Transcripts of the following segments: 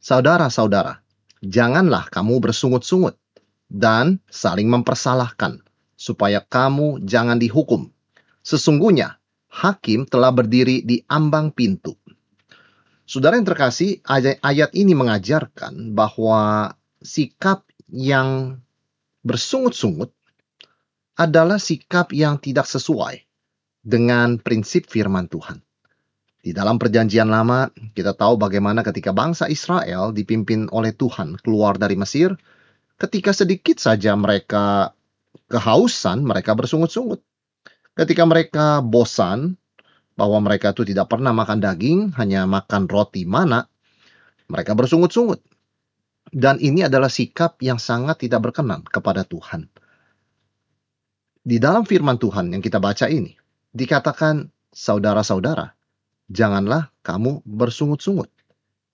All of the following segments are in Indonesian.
Saudara-saudara, janganlah kamu bersungut-sungut dan saling mempersalahkan, supaya kamu jangan dihukum. Sesungguhnya, hakim telah berdiri di ambang pintu. Saudara yang terkasih, ayat ini mengajarkan bahwa sikap yang bersungut-sungut adalah sikap yang tidak sesuai dengan prinsip firman Tuhan. Di dalam perjanjian lama, kita tahu bagaimana ketika bangsa Israel dipimpin oleh Tuhan keluar dari Mesir, ketika sedikit saja mereka kehausan, mereka bersungut-sungut. Ketika mereka bosan bahwa mereka itu tidak pernah makan daging, hanya makan roti mana, mereka bersungut-sungut. Dan ini adalah sikap yang sangat tidak berkenan kepada Tuhan. Di dalam firman Tuhan yang kita baca ini, dikatakan saudara-saudara, janganlah kamu bersungut-sungut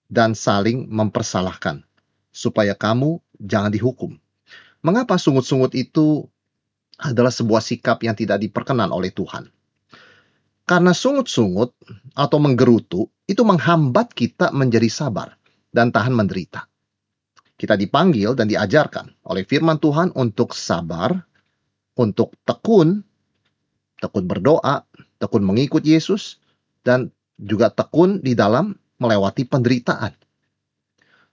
dan saling mempersalahkan, supaya kamu jangan dihukum. Mengapa sungut-sungut itu adalah sebuah sikap yang tidak diperkenan oleh Tuhan? Karena sungut-sungut atau menggerutu itu menghambat kita menjadi sabar dan tahan menderita. Kita dipanggil dan diajarkan oleh firman Tuhan untuk sabar, untuk tekun, tekun berdoa, tekun mengikut Yesus, dan juga tekun di dalam melewati penderitaan.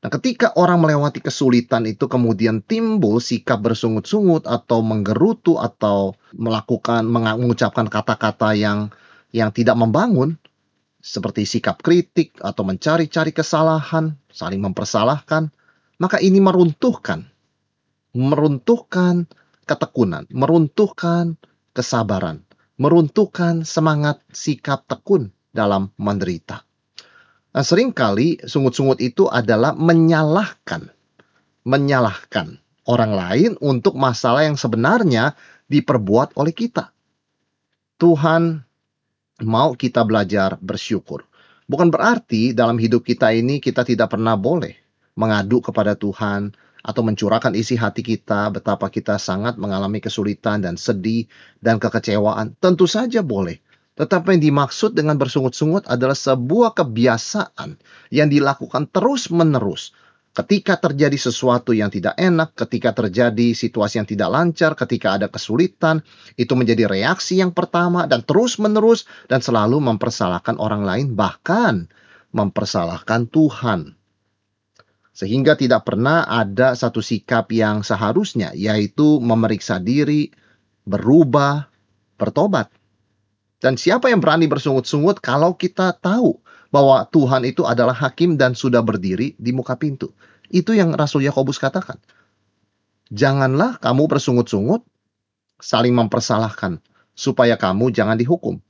Nah, ketika orang melewati kesulitan itu kemudian timbul sikap bersungut-sungut atau menggerutu atau melakukan mengucapkan kata-kata yang yang tidak membangun seperti sikap kritik atau mencari-cari kesalahan, saling mempersalahkan, maka ini meruntuhkan meruntuhkan ketekunan, meruntuhkan kesabaran, meruntuhkan semangat sikap tekun dalam menderita. Nah, sering kali sungut-sungut itu adalah menyalahkan, menyalahkan orang lain untuk masalah yang sebenarnya diperbuat oleh kita. Tuhan mau kita belajar bersyukur. Bukan berarti dalam hidup kita ini kita tidak pernah boleh mengadu kepada Tuhan atau mencurahkan isi hati kita betapa kita sangat mengalami kesulitan dan sedih dan kekecewaan. Tentu saja boleh. Tetapi yang dimaksud dengan bersungut-sungut adalah sebuah kebiasaan yang dilakukan terus-menerus. Ketika terjadi sesuatu yang tidak enak, ketika terjadi situasi yang tidak lancar, ketika ada kesulitan, itu menjadi reaksi yang pertama dan terus-menerus dan selalu mempersalahkan orang lain, bahkan mempersalahkan Tuhan. Sehingga tidak pernah ada satu sikap yang seharusnya, yaitu memeriksa diri, berubah, bertobat. Dan siapa yang berani bersungut-sungut kalau kita tahu bahwa Tuhan itu adalah hakim dan sudah berdiri di muka pintu. Itu yang Rasul Yakobus katakan. Janganlah kamu bersungut-sungut, saling mempersalahkan, supaya kamu jangan dihukum.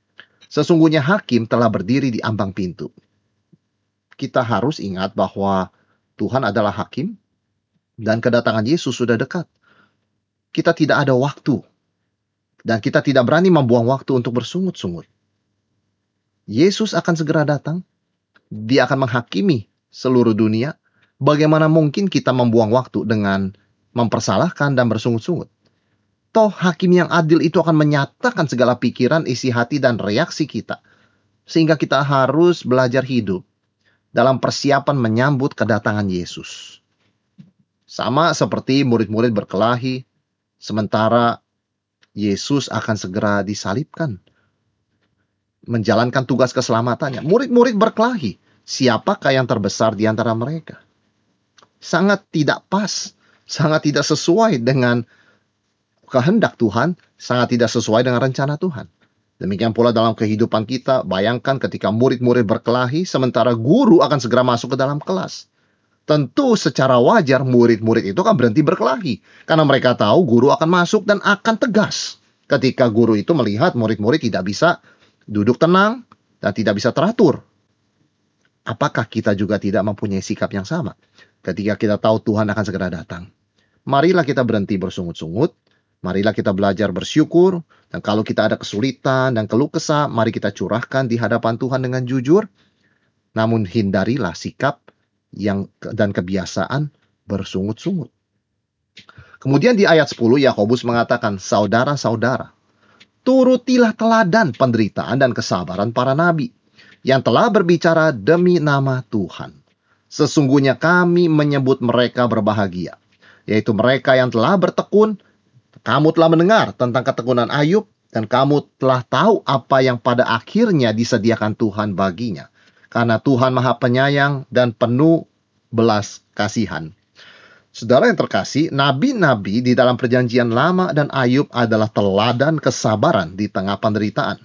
Sesungguhnya hakim telah berdiri di ambang pintu. Kita harus ingat bahwa Tuhan adalah hakim dan kedatangan Yesus sudah dekat. Kita tidak ada waktu dan kita tidak berani membuang waktu untuk bersungut-sungut. Yesus akan segera datang. Dia akan menghakimi seluruh dunia. Bagaimana mungkin kita membuang waktu dengan mempersalahkan dan bersungut-sungut? Toh hakim yang adil itu akan menyatakan segala pikiran, isi hati, dan reaksi kita. Sehingga kita harus belajar hidup dalam persiapan menyambut kedatangan Yesus. Sama seperti murid-murid berkelahi, sementara Yesus akan segera disalibkan. Menjalankan tugas keselamatannya. Murid-murid berkelahi. Siapakah yang terbesar di antara mereka? Sangat tidak pas. Sangat tidak sesuai dengan kehendak Tuhan. Sangat tidak sesuai dengan rencana Tuhan. Demikian pula dalam kehidupan kita, bayangkan ketika murid-murid berkelahi, sementara guru akan segera masuk ke dalam kelas tentu secara wajar murid-murid itu kan berhenti berkelahi karena mereka tahu guru akan masuk dan akan tegas ketika guru itu melihat murid-murid tidak bisa duduk tenang dan tidak bisa teratur. apakah kita juga tidak mempunyai sikap yang sama ketika kita tahu Tuhan akan segera datang? Marilah kita berhenti bersungut-sungut, marilah kita belajar bersyukur, dan kalau kita ada kesulitan dan keluh kesah, mari kita curahkan di hadapan Tuhan dengan jujur. Namun hindarilah sikap yang dan kebiasaan bersungut-sungut. Kemudian di ayat 10 Yakobus mengatakan, "Saudara-saudara, turutilah teladan penderitaan dan kesabaran para nabi yang telah berbicara demi nama Tuhan. Sesungguhnya kami menyebut mereka berbahagia, yaitu mereka yang telah bertekun. Kamu telah mendengar tentang ketekunan Ayub dan kamu telah tahu apa yang pada akhirnya disediakan Tuhan baginya. Karena Tuhan Maha Penyayang dan penuh belas kasihan. Saudara yang terkasih, nabi-nabi di dalam perjanjian lama dan Ayub adalah teladan kesabaran di tengah penderitaan.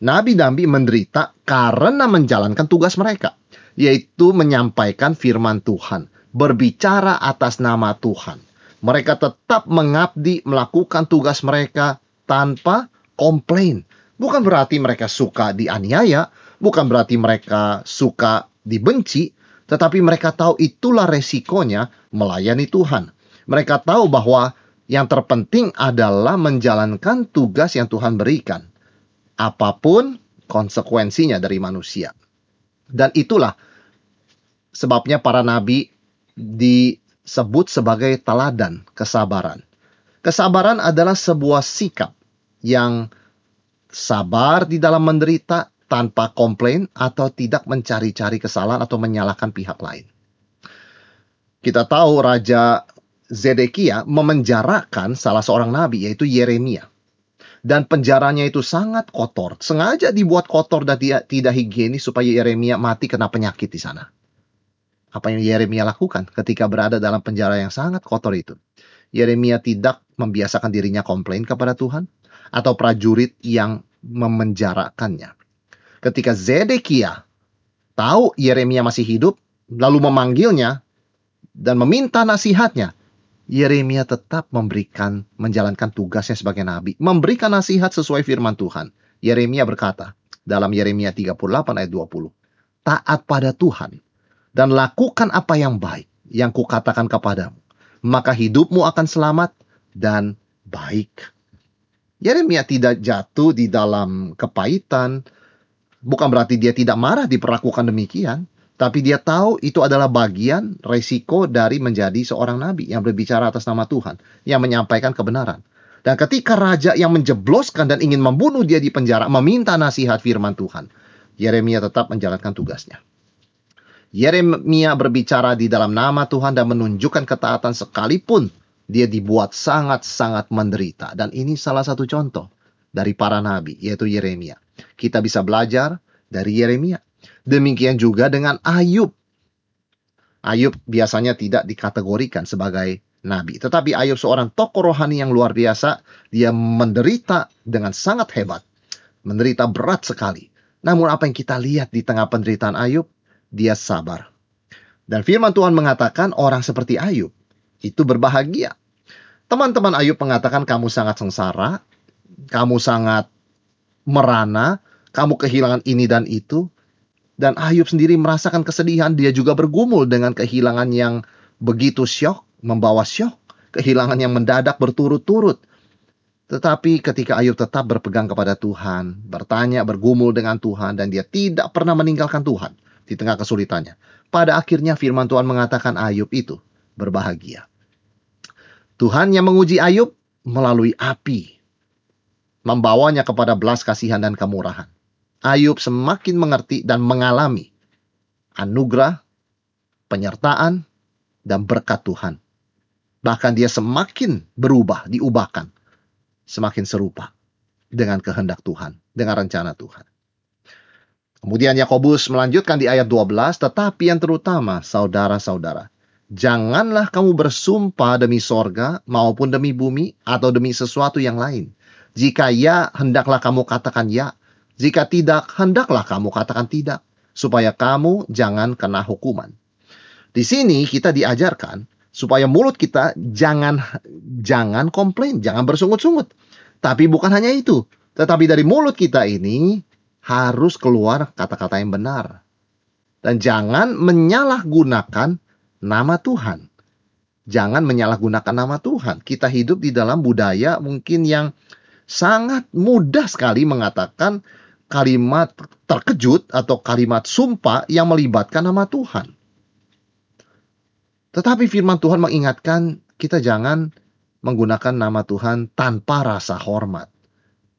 Nabi-nabi menderita karena menjalankan tugas mereka, yaitu menyampaikan firman Tuhan, berbicara atas nama Tuhan. Mereka tetap mengabdi melakukan tugas mereka tanpa komplain. Bukan berarti mereka suka dianiaya, bukan berarti mereka suka dibenci, tetapi mereka tahu itulah resikonya melayani Tuhan. Mereka tahu bahwa yang terpenting adalah menjalankan tugas yang Tuhan berikan. Apa pun konsekuensinya dari manusia. Dan itulah sebabnya para nabi disebut sebagai teladan kesabaran. Kesabaran adalah sebuah sikap yang sabar di dalam menderita tanpa komplain atau tidak mencari-cari kesalahan atau menyalahkan pihak lain. Kita tahu Raja Zedekia memenjarakan salah seorang nabi yaitu Yeremia. Dan penjaranya itu sangat kotor. Sengaja dibuat kotor dan tidak, tidak higienis supaya Yeremia mati kena penyakit di sana. Apa yang Yeremia lakukan ketika berada dalam penjara yang sangat kotor itu? Yeremia tidak membiasakan dirinya komplain kepada Tuhan atau prajurit yang memenjarakannya ketika Zedekia tahu Yeremia masih hidup, lalu memanggilnya dan meminta nasihatnya, Yeremia tetap memberikan menjalankan tugasnya sebagai nabi, memberikan nasihat sesuai firman Tuhan. Yeremia berkata dalam Yeremia 38 ayat 20, "Taat pada Tuhan dan lakukan apa yang baik yang kukatakan kepadamu, maka hidupmu akan selamat dan baik." Yeremia tidak jatuh di dalam kepahitan, Bukan berarti dia tidak marah diperlakukan demikian, tapi dia tahu itu adalah bagian resiko dari menjadi seorang nabi yang berbicara atas nama Tuhan, yang menyampaikan kebenaran. Dan ketika raja yang menjebloskan dan ingin membunuh dia di penjara meminta nasihat firman Tuhan, Yeremia tetap menjalankan tugasnya. Yeremia berbicara di dalam nama Tuhan dan menunjukkan ketaatan sekalipun dia dibuat sangat-sangat menderita. Dan ini salah satu contoh dari para nabi, yaitu Yeremia. Kita bisa belajar dari Yeremia. Demikian juga dengan Ayub. Ayub biasanya tidak dikategorikan sebagai nabi, tetapi Ayub seorang tokoh rohani yang luar biasa. Dia menderita dengan sangat hebat, menderita berat sekali. Namun apa yang kita lihat di tengah penderitaan Ayub, dia sabar. Dan firman Tuhan mengatakan orang seperti Ayub itu berbahagia. Teman-teman Ayub mengatakan kamu sangat sengsara, kamu sangat merana, kamu kehilangan ini dan itu. Dan Ayub sendiri merasakan kesedihan, dia juga bergumul dengan kehilangan yang begitu syok, membawa syok, kehilangan yang mendadak berturut-turut. Tetapi ketika Ayub tetap berpegang kepada Tuhan, bertanya, bergumul dengan Tuhan, dan dia tidak pernah meninggalkan Tuhan di tengah kesulitannya. Pada akhirnya firman Tuhan mengatakan Ayub itu berbahagia. Tuhan yang menguji Ayub melalui api membawanya kepada belas kasihan dan kemurahan. Ayub semakin mengerti dan mengalami anugerah, penyertaan, dan berkat Tuhan. Bahkan dia semakin berubah, diubahkan, semakin serupa dengan kehendak Tuhan, dengan rencana Tuhan. Kemudian Yakobus melanjutkan di ayat 12, tetapi yang terutama saudara-saudara, janganlah kamu bersumpah demi sorga maupun demi bumi atau demi sesuatu yang lain jika ya, hendaklah kamu katakan ya. Jika tidak, hendaklah kamu katakan tidak. Supaya kamu jangan kena hukuman. Di sini kita diajarkan supaya mulut kita jangan jangan komplain, jangan bersungut-sungut. Tapi bukan hanya itu, tetapi dari mulut kita ini harus keluar kata-kata yang benar. Dan jangan menyalahgunakan nama Tuhan. Jangan menyalahgunakan nama Tuhan. Kita hidup di dalam budaya mungkin yang sangat mudah sekali mengatakan kalimat terkejut atau kalimat sumpah yang melibatkan nama Tuhan. Tetapi firman Tuhan mengingatkan kita jangan menggunakan nama Tuhan tanpa rasa hormat.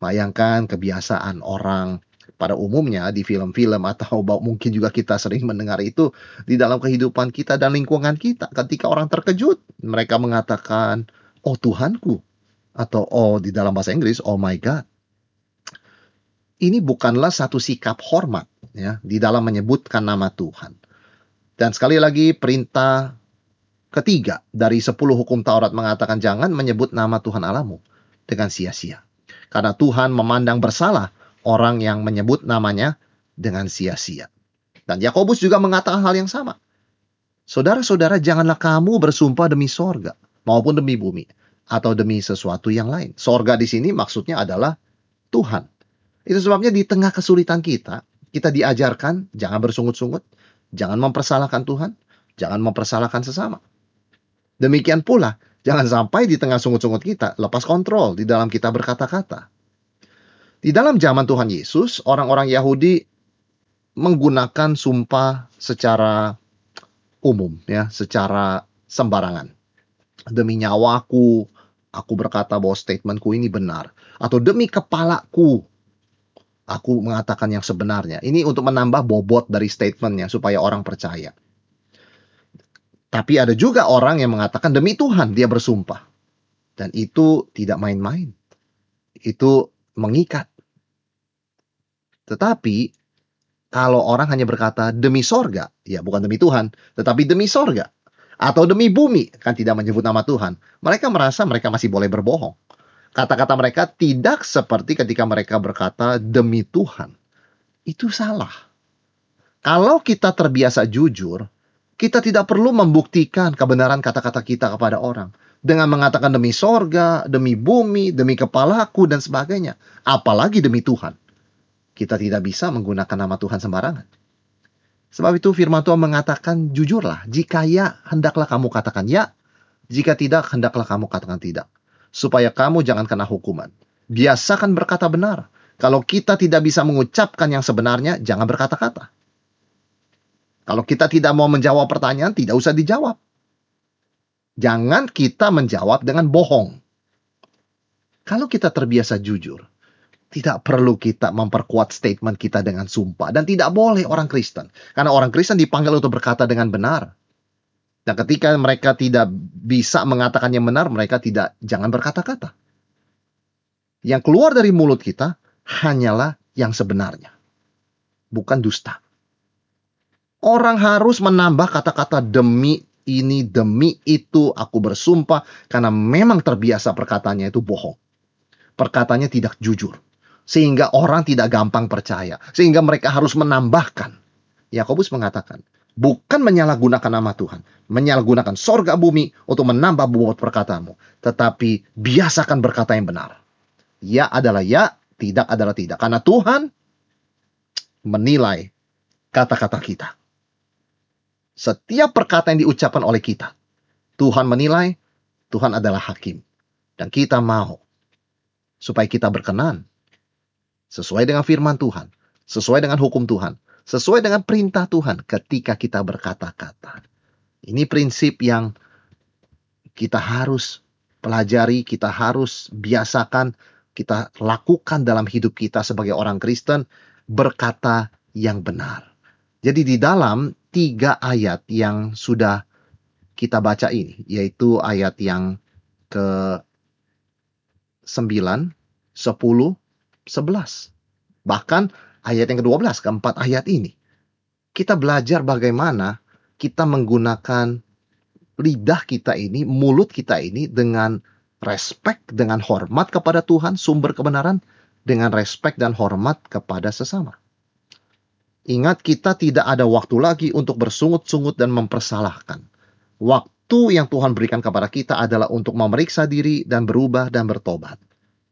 Bayangkan kebiasaan orang pada umumnya di film-film atau mungkin juga kita sering mendengar itu di dalam kehidupan kita dan lingkungan kita. Ketika orang terkejut, mereka mengatakan, "Oh Tuhanku," atau "Oh di dalam bahasa Inggris, oh my God." Ini bukanlah satu sikap hormat ya di dalam menyebutkan nama Tuhan. Dan sekali lagi perintah ketiga dari sepuluh hukum Taurat mengatakan jangan menyebut nama Tuhan Allahmu dengan sia-sia. Karena Tuhan memandang bersalah orang yang menyebut namanya dengan sia-sia. Dan Yakobus juga mengatakan hal yang sama. Saudara-saudara, janganlah kamu bersumpah demi sorga maupun demi bumi atau demi sesuatu yang lain. Sorga di sini maksudnya adalah Tuhan. Itu sebabnya di tengah kesulitan kita, kita diajarkan jangan bersungut-sungut, jangan mempersalahkan Tuhan, jangan mempersalahkan sesama. Demikian pula, jangan sampai di tengah sungut-sungut kita lepas kontrol di dalam kita berkata-kata. Di dalam zaman Tuhan Yesus, orang-orang Yahudi menggunakan sumpah secara umum ya, secara sembarangan. Demi nyawaku, aku berkata bahwa statementku ini benar. Atau demi kepalaku, aku mengatakan yang sebenarnya. Ini untuk menambah bobot dari statementnya supaya orang percaya. Tapi ada juga orang yang mengatakan demi Tuhan dia bersumpah. Dan itu tidak main-main. Itu mengikat. Tetapi kalau orang hanya berkata demi sorga, ya bukan demi Tuhan, tetapi demi sorga. Atau demi bumi, kan tidak menyebut nama Tuhan. Mereka merasa mereka masih boleh berbohong. Kata-kata mereka tidak seperti ketika mereka berkata demi Tuhan. Itu salah. Kalau kita terbiasa jujur, kita tidak perlu membuktikan kebenaran kata-kata kita kepada orang. Dengan mengatakan demi sorga, demi bumi, demi kepalaku, dan sebagainya. Apalagi demi Tuhan kita tidak bisa menggunakan nama Tuhan sembarangan. Sebab itu firman Tuhan mengatakan jujurlah, jika ya hendaklah kamu katakan ya, jika tidak hendaklah kamu katakan tidak. Supaya kamu jangan kena hukuman. Biasakan berkata benar. Kalau kita tidak bisa mengucapkan yang sebenarnya, jangan berkata-kata. Kalau kita tidak mau menjawab pertanyaan, tidak usah dijawab. Jangan kita menjawab dengan bohong. Kalau kita terbiasa jujur, tidak perlu kita memperkuat statement kita dengan sumpah. Dan tidak boleh orang Kristen. Karena orang Kristen dipanggil untuk berkata dengan benar. Dan ketika mereka tidak bisa mengatakan yang benar, mereka tidak jangan berkata-kata. Yang keluar dari mulut kita hanyalah yang sebenarnya. Bukan dusta. Orang harus menambah kata-kata demi ini, demi itu, aku bersumpah. Karena memang terbiasa perkataannya itu bohong. Perkataannya tidak jujur sehingga orang tidak gampang percaya, sehingga mereka harus menambahkan. Yakobus mengatakan, bukan menyalahgunakan nama Tuhan, menyalahgunakan sorga bumi untuk menambah bobot perkataanmu, tetapi biasakan berkata yang benar. Ya adalah ya, tidak adalah tidak. Karena Tuhan menilai kata-kata kita. Setiap perkataan yang diucapkan oleh kita, Tuhan menilai, Tuhan adalah hakim. Dan kita mau supaya kita berkenan sesuai dengan firman Tuhan, sesuai dengan hukum Tuhan, sesuai dengan perintah Tuhan ketika kita berkata-kata. Ini prinsip yang kita harus pelajari, kita harus biasakan, kita lakukan dalam hidup kita sebagai orang Kristen berkata yang benar. Jadi di dalam tiga ayat yang sudah kita baca ini, yaitu ayat yang ke 9, 10, 11. Bahkan ayat yang ke-12, keempat ayat ini. Kita belajar bagaimana kita menggunakan lidah kita ini, mulut kita ini dengan respect, dengan hormat kepada Tuhan, sumber kebenaran, dengan respect dan hormat kepada sesama. Ingat kita tidak ada waktu lagi untuk bersungut-sungut dan mempersalahkan. Waktu yang Tuhan berikan kepada kita adalah untuk memeriksa diri dan berubah dan bertobat.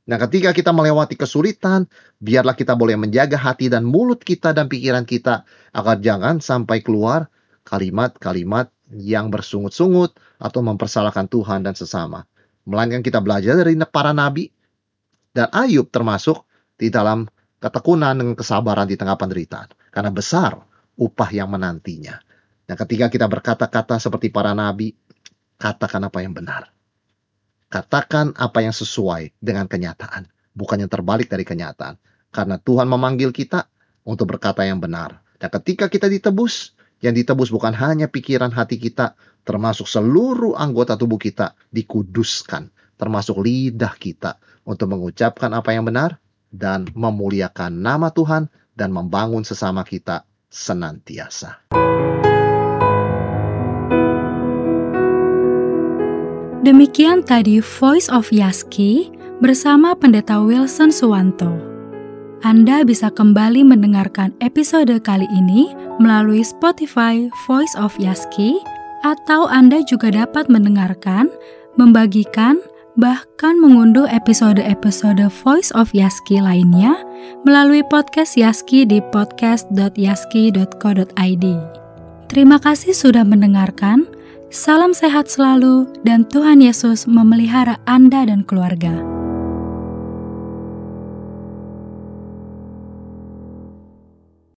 Nah, ketika kita melewati kesulitan, biarlah kita boleh menjaga hati dan mulut kita dan pikiran kita agar jangan sampai keluar kalimat-kalimat yang bersungut-sungut atau mempersalahkan Tuhan dan sesama. Melainkan kita belajar dari para nabi dan Ayub termasuk di dalam ketekunan dengan kesabaran di tengah penderitaan. Karena besar upah yang menantinya. Dan ketika kita berkata-kata seperti para nabi, katakan apa yang benar Katakan apa yang sesuai dengan kenyataan, bukan yang terbalik dari kenyataan. Karena Tuhan memanggil kita untuk berkata yang benar. Dan ketika kita ditebus, yang ditebus bukan hanya pikiran hati kita, termasuk seluruh anggota tubuh kita dikuduskan, termasuk lidah kita untuk mengucapkan apa yang benar dan memuliakan nama Tuhan dan membangun sesama kita senantiasa. Demikian tadi Voice of Yaski bersama Pendeta Wilson Suwanto. Anda bisa kembali mendengarkan episode kali ini melalui Spotify Voice of Yaski atau Anda juga dapat mendengarkan, membagikan, bahkan mengunduh episode-episode Voice of Yaski lainnya melalui podcast Yaski di podcast.yaski.co.id. Terima kasih sudah mendengarkan. Salam sehat selalu, dan Tuhan Yesus memelihara Anda dan keluarga.